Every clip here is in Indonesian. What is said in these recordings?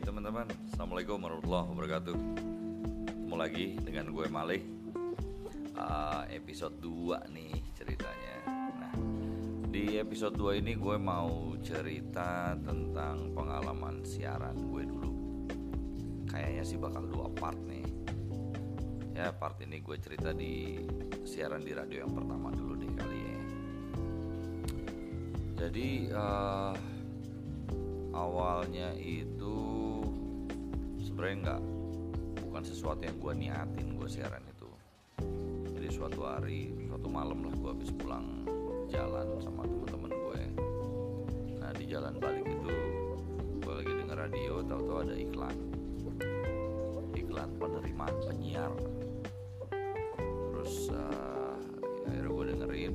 teman-teman, Assalamualaikum warahmatullahi wabarakatuh. Ketemu lagi dengan gue Malih. Uh, Episode 2 nih ceritanya. Nah, di episode 2 ini gue mau cerita tentang pengalaman siaran gue dulu. Kayaknya sih bakal dua part nih. Ya part ini gue cerita di siaran di radio yang pertama dulu deh kali ya. Jadi uh, awalnya itu sebenarnya nggak bukan sesuatu yang gue niatin gue siaran itu. Jadi suatu hari suatu malam lah gue habis pulang jalan sama teman-teman gue nah di jalan balik itu gue lagi denger radio tahu-tahu ada iklan. Iklan penerimaan penyiar. Terus uh, akhirnya gue dengerin.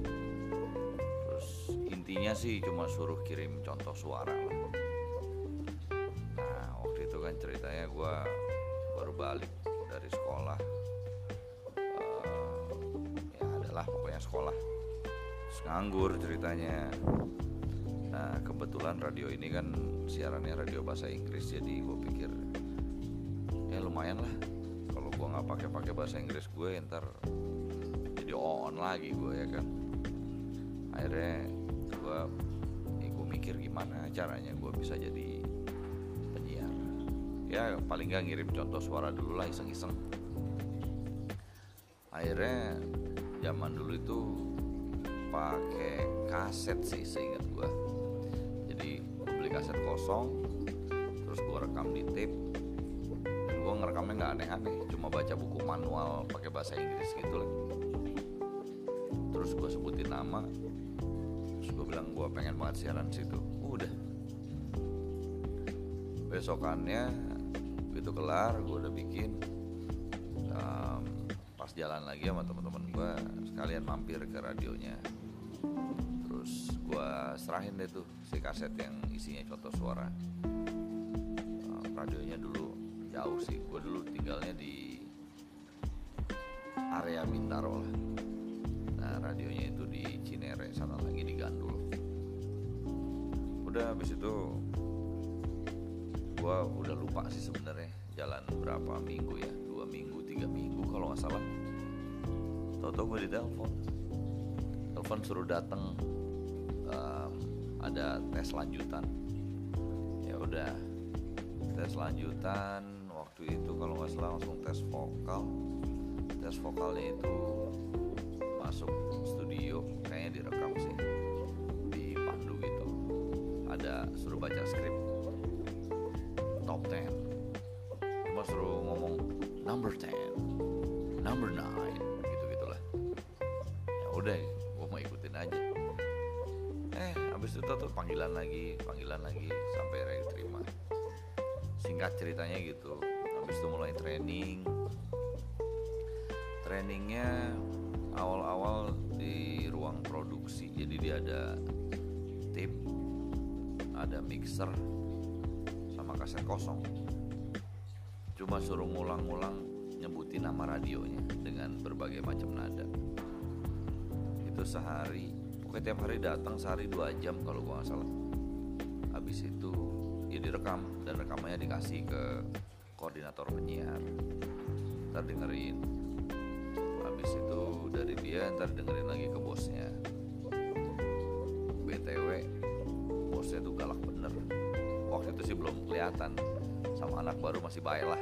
Terus intinya sih cuma suruh kirim contoh suara lah balik dari sekolah. Uh, ya adalah pokoknya sekolah. Nganggur ceritanya. Nah kebetulan radio ini kan siarannya radio bahasa Inggris jadi gue pikir ya lumayan lah. Kalau gue nggak pakai pakai bahasa Inggris gue ntar jadi on lagi gue ya kan? Akhirnya gue ya gue mikir gimana caranya gue bisa jadi ya paling gak ngirim contoh suara dulu lah iseng-iseng. Akhirnya zaman dulu itu pakai kaset sih seingat gue jadi gue beli kaset kosong terus gue rekam di tape. Dan gue ngerekamnya nggak aneh-aneh cuma baca buku manual pakai bahasa Inggris gitu lah. Terus gue sebutin nama terus gue bilang gue pengen banget siaran situ. Udah. Besokannya begitu kelar gue udah bikin. Um, pas jalan lagi sama teman-teman gue sekalian mampir ke radionya. Terus gue serahin deh tuh si kaset yang isinya contoh suara. Um, radionya dulu jauh sih. Gue dulu tinggalnya di area Bintaro lah. Nah radionya itu di Cinere sana lagi di Gandul. Udah habis itu gue udah lupa sih sebenarnya jalan berapa minggu ya? Dua minggu tiga minggu kalau nggak salah. Tau-tau gue ditelepon. Telepon suruh datang um, ada tes lanjutan. Ya udah tes lanjutan. Waktu itu kalau nggak salah langsung tes vokal. Tes vokalnya itu masuk studio kayaknya direkam sih di pandu gitu. Ada suruh baca skrip. Top 10 cuma suruh ngomong number 10 number 9 gitu gitulah ya udah gue mau ikutin aja. Eh abis itu tuh panggilan lagi panggilan lagi sampai akhirnya terima. Singkat ceritanya gitu abis itu mulai training. Trainingnya awal-awal di ruang produksi jadi dia ada tip ada mixer kaset kosong cuma suruh ngulang-ngulang nyebutin nama radionya dengan berbagai macam nada. Itu sehari. Pokoknya tiap hari datang sehari dua jam kalau gua nggak salah. Habis itu ya direkam dan rekamannya dikasih ke koordinator penyiar. Ntar dengerin. Habis itu dari dia ntar dengerin lagi ke bosnya. Btw bosnya tuh galak bener. Waktu itu sih belum kelihatan sama anak baru masih baik lah.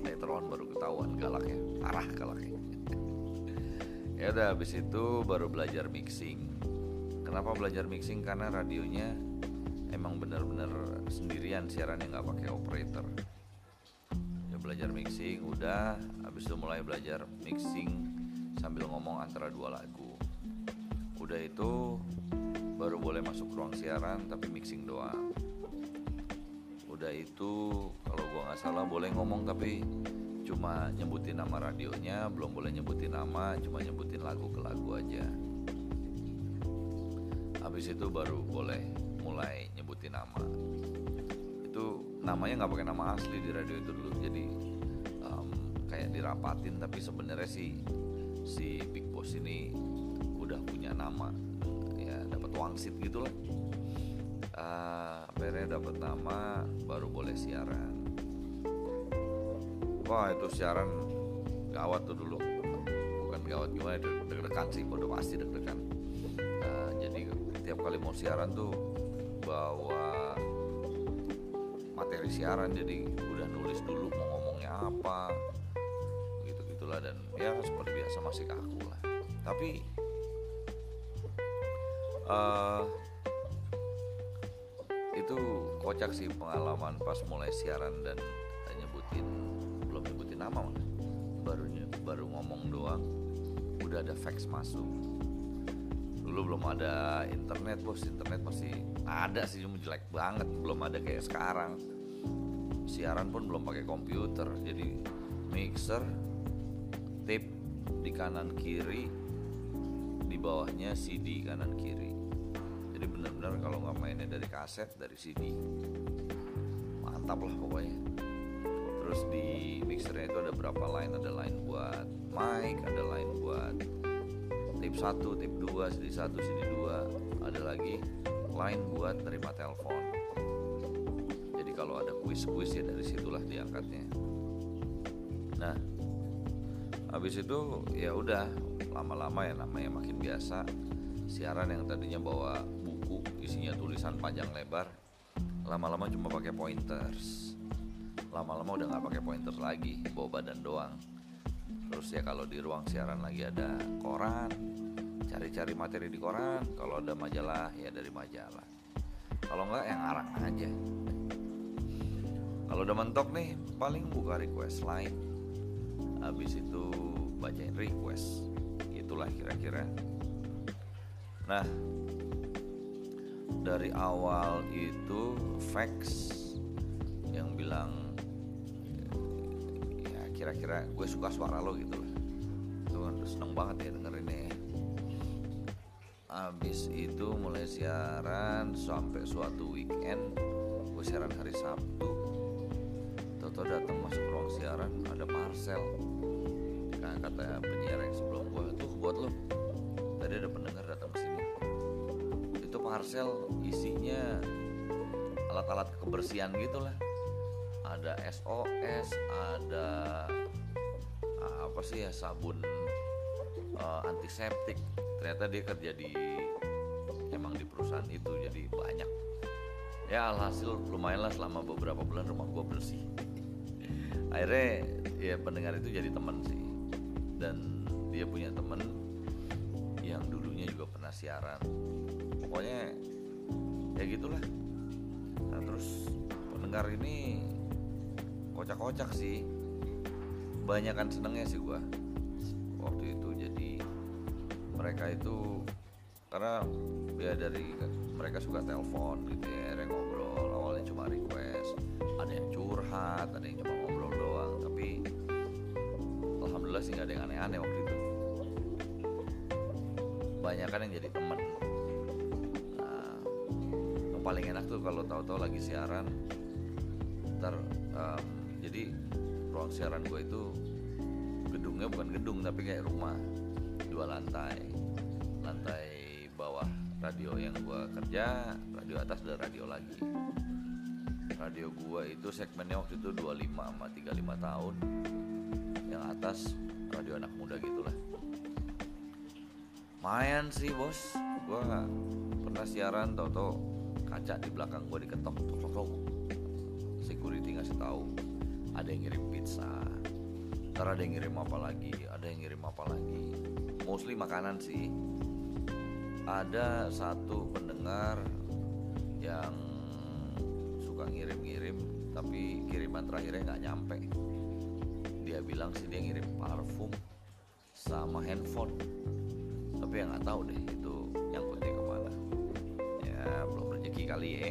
Later on baru ketahuan galaknya. Parah galaknya. Ya udah habis itu baru belajar mixing. Kenapa belajar mixing? Karena radionya emang bener-bener sendirian siarannya nggak pakai operator. Ya belajar mixing udah. Habis itu mulai belajar mixing sambil ngomong antara dua lagu. Udah itu baru boleh masuk ruang siaran tapi mixing doang udah itu kalau gua nggak salah boleh ngomong tapi cuma nyebutin nama radionya belum boleh nyebutin nama cuma nyebutin lagu ke lagu aja. Habis itu baru boleh mulai nyebutin nama. Itu namanya nggak pakai nama asli di radio itu dulu jadi um, kayak dirapatin tapi sebenarnya si si Big Boss ini udah punya nama ya dapat wangsit gitulah akhirnya dapat nama baru boleh siaran. Wah itu siaran gawat tuh dulu. Bukan gawat gimana deg-degan sih udah pasti deg-degan. Uh, jadi tiap kali mau siaran tuh bawa materi siaran jadi udah nulis dulu mau ngomongnya apa gitu gitulah dan ya seperti biasa masih kaku lah. Tapi uh, kocak sih pengalaman pas mulai siaran dan nyebutin belum nyebutin nama mah baru baru ngomong doang udah ada fax masuk. Dulu belum ada internet bos. Internet masih ada sih cuma jelek banget. Belum ada kayak sekarang. Siaran pun belum pakai komputer jadi mixer tape di kanan kiri di bawahnya CD kanan kiri benar-benar kalau nggak mainnya dari kaset dari CD mantap lah pokoknya. Terus di mixernya itu ada berapa line? Ada line buat mic ada line buat tip 1, tip 2, CD 1, CD 2 ada lagi line buat terima telepon. Jadi kalau ada kuis-kuis ya dari situlah diangkatnya. Nah habis itu ya udah lama-lama ya namanya makin biasa. Siaran yang tadinya bawa isinya tulisan panjang lebar lama-lama cuma pakai pointers. Lama-lama udah nggak pakai pointers lagi bawa badan doang. Terus ya kalau di ruang siaran lagi ada koran cari-cari materi di koran. Kalau ada majalah ya dari majalah. Kalau nggak yang arang aja. Kalau udah mentok nih paling buka request line habis itu bacain request. Itulah kira-kira. Nah dari awal itu fax yang bilang ya kira-kira gue suka suara lo gitu itu kan seneng banget ya dengerinnya Abis itu mulai siaran sampai suatu weekend gue siaran hari Sabtu. Toto datang masuk ruang siaran ada parcel. Nah, kata penyiar yang sebelum gue tuh buat lo. Tadi ada pendengar parcel isinya alat-alat kebersihan gitulah. Ada SOS ada apa sih ya sabun uh, antiseptik. Ternyata dia kerja di emang di perusahaan itu jadi banyak. Ya alhasil lumayan lah selama beberapa bulan rumah gue bersih. Akhirnya ya pendengar itu jadi teman sih. Dan dia punya temen yang dulunya juga pernah siaran pokoknya ya gitulah. Nah terus pendengar ini kocak-kocak sih. Banyak kan senengnya sih gua waktu itu. Jadi mereka itu karena ya dari mereka suka telepon gitu ya yang ngobrol. Awalnya cuma request ada yang curhat ada yang cuma ngobrol doang. Tapi alhamdulillah sih nggak ada yang aneh-aneh waktu itu. Banyak kan yang jadi yang paling enak tuh kalau tahu-tahu lagi siaran. Ntar um, jadi ruang siaran gue itu gedungnya bukan gedung tapi kayak rumah. Dua lantai. Lantai bawah radio yang gue kerja radio atas ada radio lagi. Radio gue itu segmennya waktu itu 25 sama 35 tahun. Yang atas radio anak muda gitulah. Mayan sih bos. Gue pernah siaran tau tau kaca di belakang gue diketok tok tok tok security ngasih tahu ada yang ngirim pizza ntar ada yang ngirim apa lagi ada yang ngirim apa lagi. Mostly makanan sih. Ada satu pendengar yang suka ngirim-ngirim tapi kiriman terakhirnya nggak nyampe. Dia bilang sih dia ngirim parfum sama handphone. Tapi yang nggak tahu deh kali ya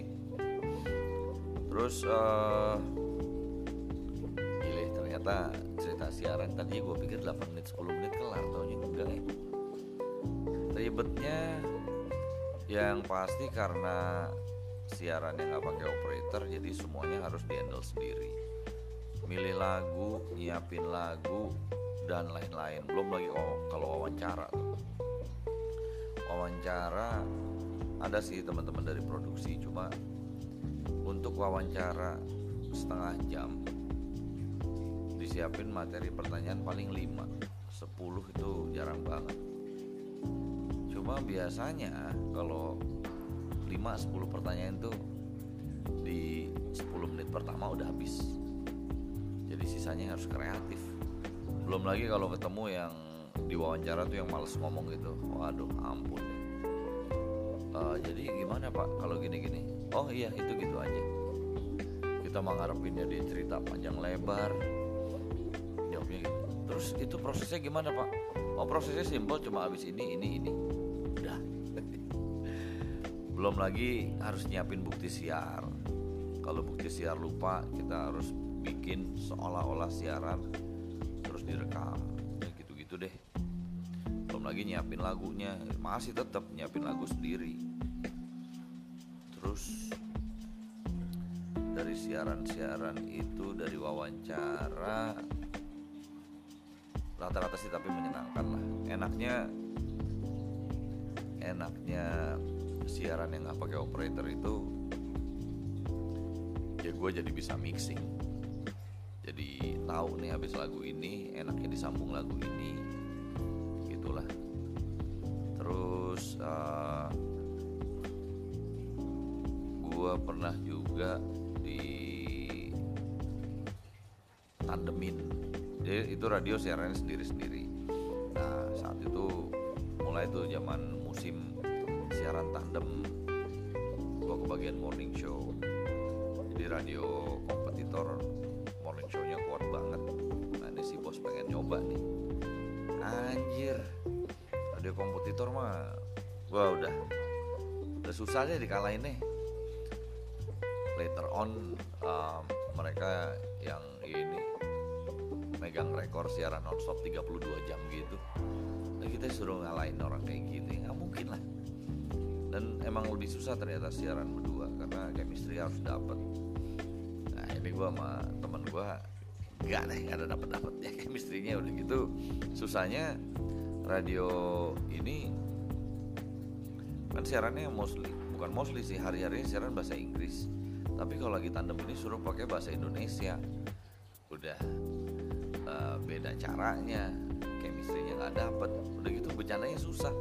terus uh, gile ternyata cerita siaran tadi gue pikir 8 menit 10 menit kelar taunya enggak ya ribetnya yang pasti karena siaran yang nggak pakai operator jadi semuanya harus dihandle sendiri. Milih lagu nyiapin lagu dan lain-lain. Belum lagi kalau wawancara wawancara ada sih teman-teman dari produksi cuma untuk wawancara setengah jam disiapin materi pertanyaan paling 5 10 itu jarang banget. Cuma biasanya kalau 5-10 pertanyaan itu di 10 menit pertama udah habis. Jadi sisanya harus kreatif. Belum lagi kalau ketemu yang diwawancara tuh yang males ngomong gitu. Waduh ampun. deh uh, jadi gimana pak? Kalau gini-gini. Oh iya itu gitu aja. Kita mau ngarepinnya di cerita panjang lebar. Jawabnya gitu. Terus itu prosesnya gimana pak? Oh prosesnya simpel cuma habis ini ini ini. Udah. Belum lagi harus nyiapin bukti siar. Kalau bukti siar lupa kita harus bikin seolah-olah siaran terus direkam. Ya gitu-gitu deh. Belum lagi nyiapin lagunya. Masih tetap nyiapin lagu sendiri terus dari siaran-siaran itu dari wawancara rata-rata sih tapi menyenangkan lah. Enaknya enaknya siaran yang nggak pakai operator itu ya gue jadi bisa mixing. Jadi tahu nih habis lagu ini enaknya disambung lagu ini gitulah. Terus uh, pernah juga di tandemin. Jadi itu radio siarannya sendiri-sendiri. Nah saat itu mulai tuh zaman musim siaran tandem gue kebagian morning show radio kompetitor. Morning show-nya kuat banget. Nah ini si bos pengen nyoba nih. Anjir radio kompetitor mah gua udah udah susah deh dikalahin nih on um, mereka yang ini megang rekor siaran nonstop 32 jam gitu. Nah kita suruh ngalahin orang kayak gitu nggak mungkin lah. Dan emang lebih susah ternyata siaran berdua karena chemistry harus dapat ini gue sama temen gue gak deh gak ada dapet dapet ya chemistry-nya udah gitu. Susahnya radio ini kan siarannya mostly bukan mostly sih hari-harinya siaran bahasa Inggris tapi kalau lagi tandem ini suruh pakai bahasa Indonesia. Udah uh, beda caranya chemistry-nya nggak dapet. Udah gitu bercandanya susah.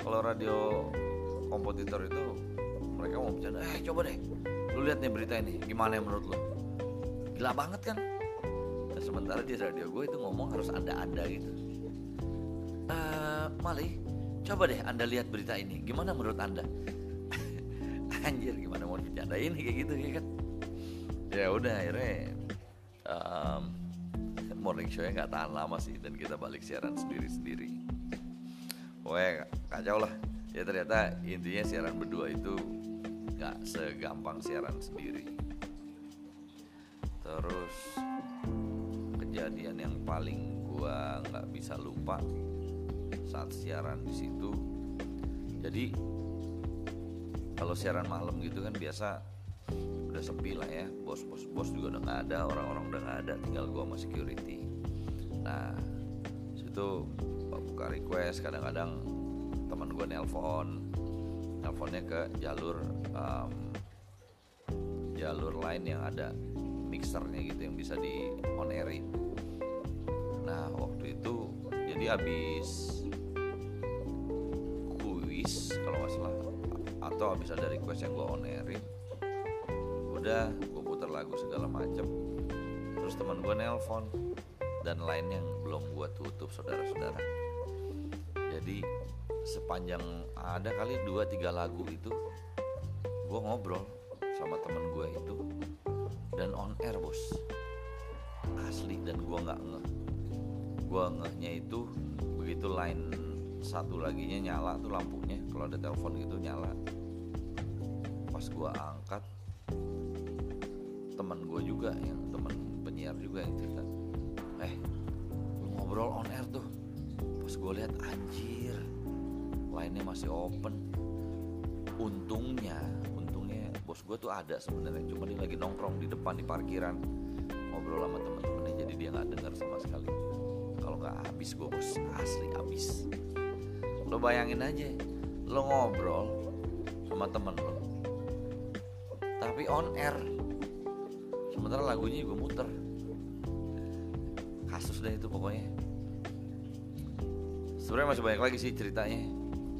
Kalau radio kompetitor itu mereka mau bercanda eh coba deh lu lihat nih berita ini gimana ya menurut lu? Gila banget kan? Nah, sementara di radio gue itu ngomong harus ada anda gitu. Uh, Mali coba deh anda lihat berita ini gimana menurut anda anjir gimana mau ini kayak gitu ya kan? Ya udah akhirnya um, morning show nya nggak tahan lama sih dan kita balik siaran sendiri-sendiri. Pokoknya kacau lah. Ya ternyata intinya siaran berdua itu nggak segampang siaran sendiri. Terus kejadian yang paling gua nggak bisa lupa saat siaran di situ jadi kalau siaran malam gitu kan biasa udah sepi lah ya. Bos bos bos juga udah nggak ada orang-orang udah nggak ada tinggal gua sama security. Nah situ buka request kadang-kadang teman gua nelpon nelfonnya ke jalur um, jalur lain yang ada mixernya gitu yang bisa di on airin. Nah waktu itu jadi habis kuis kalau nggak salah atau habis ada request yang gue on airin udah gue putar lagu segala macem. Terus teman gue nelpon dan lain yang belum gue tutup saudara-saudara. Jadi sepanjang ada kali dua tiga lagu itu gue ngobrol sama temen gue itu dan on air bos. Asli dan gue nggak ngeh gue ngehnya itu begitu line satu lagi nya nyala tuh lampunya kalau ada telepon gitu nyala pas gue angkat teman gue juga yang teman penyiar juga yang cerita eh lu ngobrol on air tuh. Pas gue lihat anjir lainnya masih open. Untungnya untungnya bos gue tuh ada sebenarnya cuma dia lagi nongkrong di depan di parkiran ngobrol sama temen-temennya jadi dia nggak dengar sama sekali. Kalau nggak habis gue bos asli habis. Lo bayangin aja lo ngobrol sama temen lo tapi on air. Sementara lagunya gue muter. Kasus deh itu pokoknya. Sebenarnya masih banyak lagi sih ceritanya.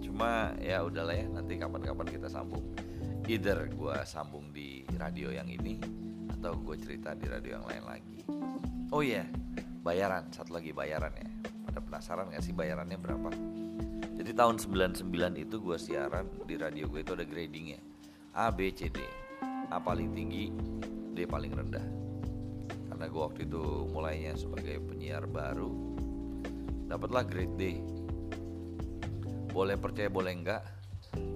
Cuma ya udahlah ya nanti kapan-kapan kita sambung. Either gue sambung di radio yang ini atau gue cerita di radio yang lain lagi. Oh iya yeah, bayaran. Satu lagi bayaran ya. Pada penasaran gak sih bayarannya berapa? Jadi tahun 99 itu gue siaran di radio gue itu ada gradingnya. A B C D A paling tinggi D paling rendah. Karena gue waktu itu mulainya sebagai penyiar baru. Dapatlah grade D. Boleh percaya boleh enggak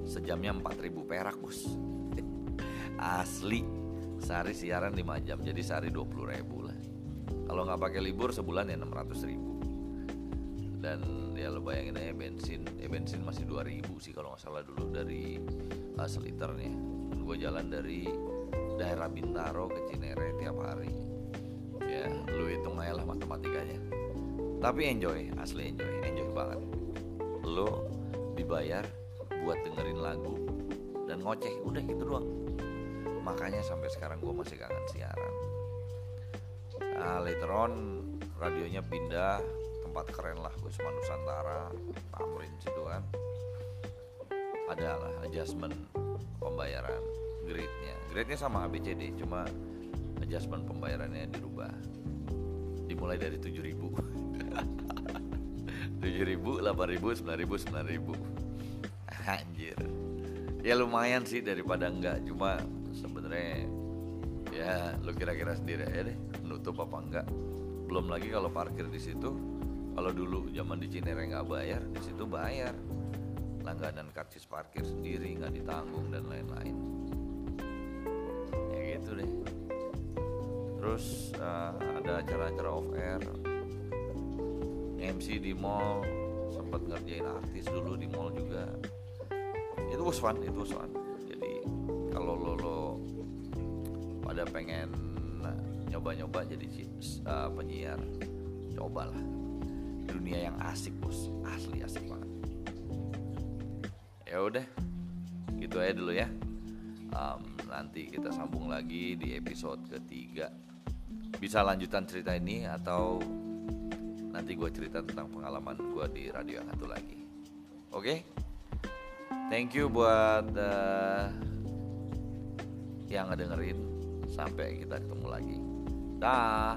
sejamnya 4000 perak bos. Asli. Sehari siaran 5 jam jadi sehari 20 ribu lah. Kalau nggak pakai libur sebulan ya 600 ribu. Dan ya lo bayangin aja bensin ya bensin masih 2000 sih kalau nggak salah dulu dari uh, seliternya gue jalan dari daerah Bintaro ke Cinere tiap hari. Ya lu hitung aja lah matematikanya. Tapi enjoy asli enjoy enjoy banget. Lo dibayar buat dengerin lagu dan ngoceh udah gitu doang. Makanya sampai sekarang gue masih kangen siaran. Nah, later on radionya pindah tempat keren lah gue cuma Nusantara Tamrin situ kan. Ada lah adjustment pembayaran grade-nya grade-nya sama ABCD cuma adjustment pembayarannya dirubah dimulai dari 7000 tujuh ribu, delapan ribu, sembilan ribu, sembilan ribu. Anjir. Ya lumayan sih daripada enggak. Cuma sebenarnya ya lu kira-kira sendiri aja deh nutup apa enggak. Belum lagi kalau parkir di situ. Kalau dulu zaman di Cinere nggak bayar, di situ bayar. Langganan karcis parkir sendiri nggak ditanggung dan lain-lain. Ya gitu deh. Terus uh, ada acara-acara off air. MC di mall sempat ngerjain artis dulu di mall juga. Itu was fun itu was fun. Jadi kalau lo lo pada pengen nyoba-nyoba jadi uh, penyiar cobalah. Dunia yang asik bos. Asli asik banget ya udah gitu aja dulu ya. Um, nanti kita sambung lagi di episode ketiga. Bisa lanjutan cerita ini atau nanti gue cerita tentang pengalaman gue di radio yang satu lagi. Oke? Okay? thank you buat uh, yang ngedengerin. Sampai kita ketemu lagi. Dah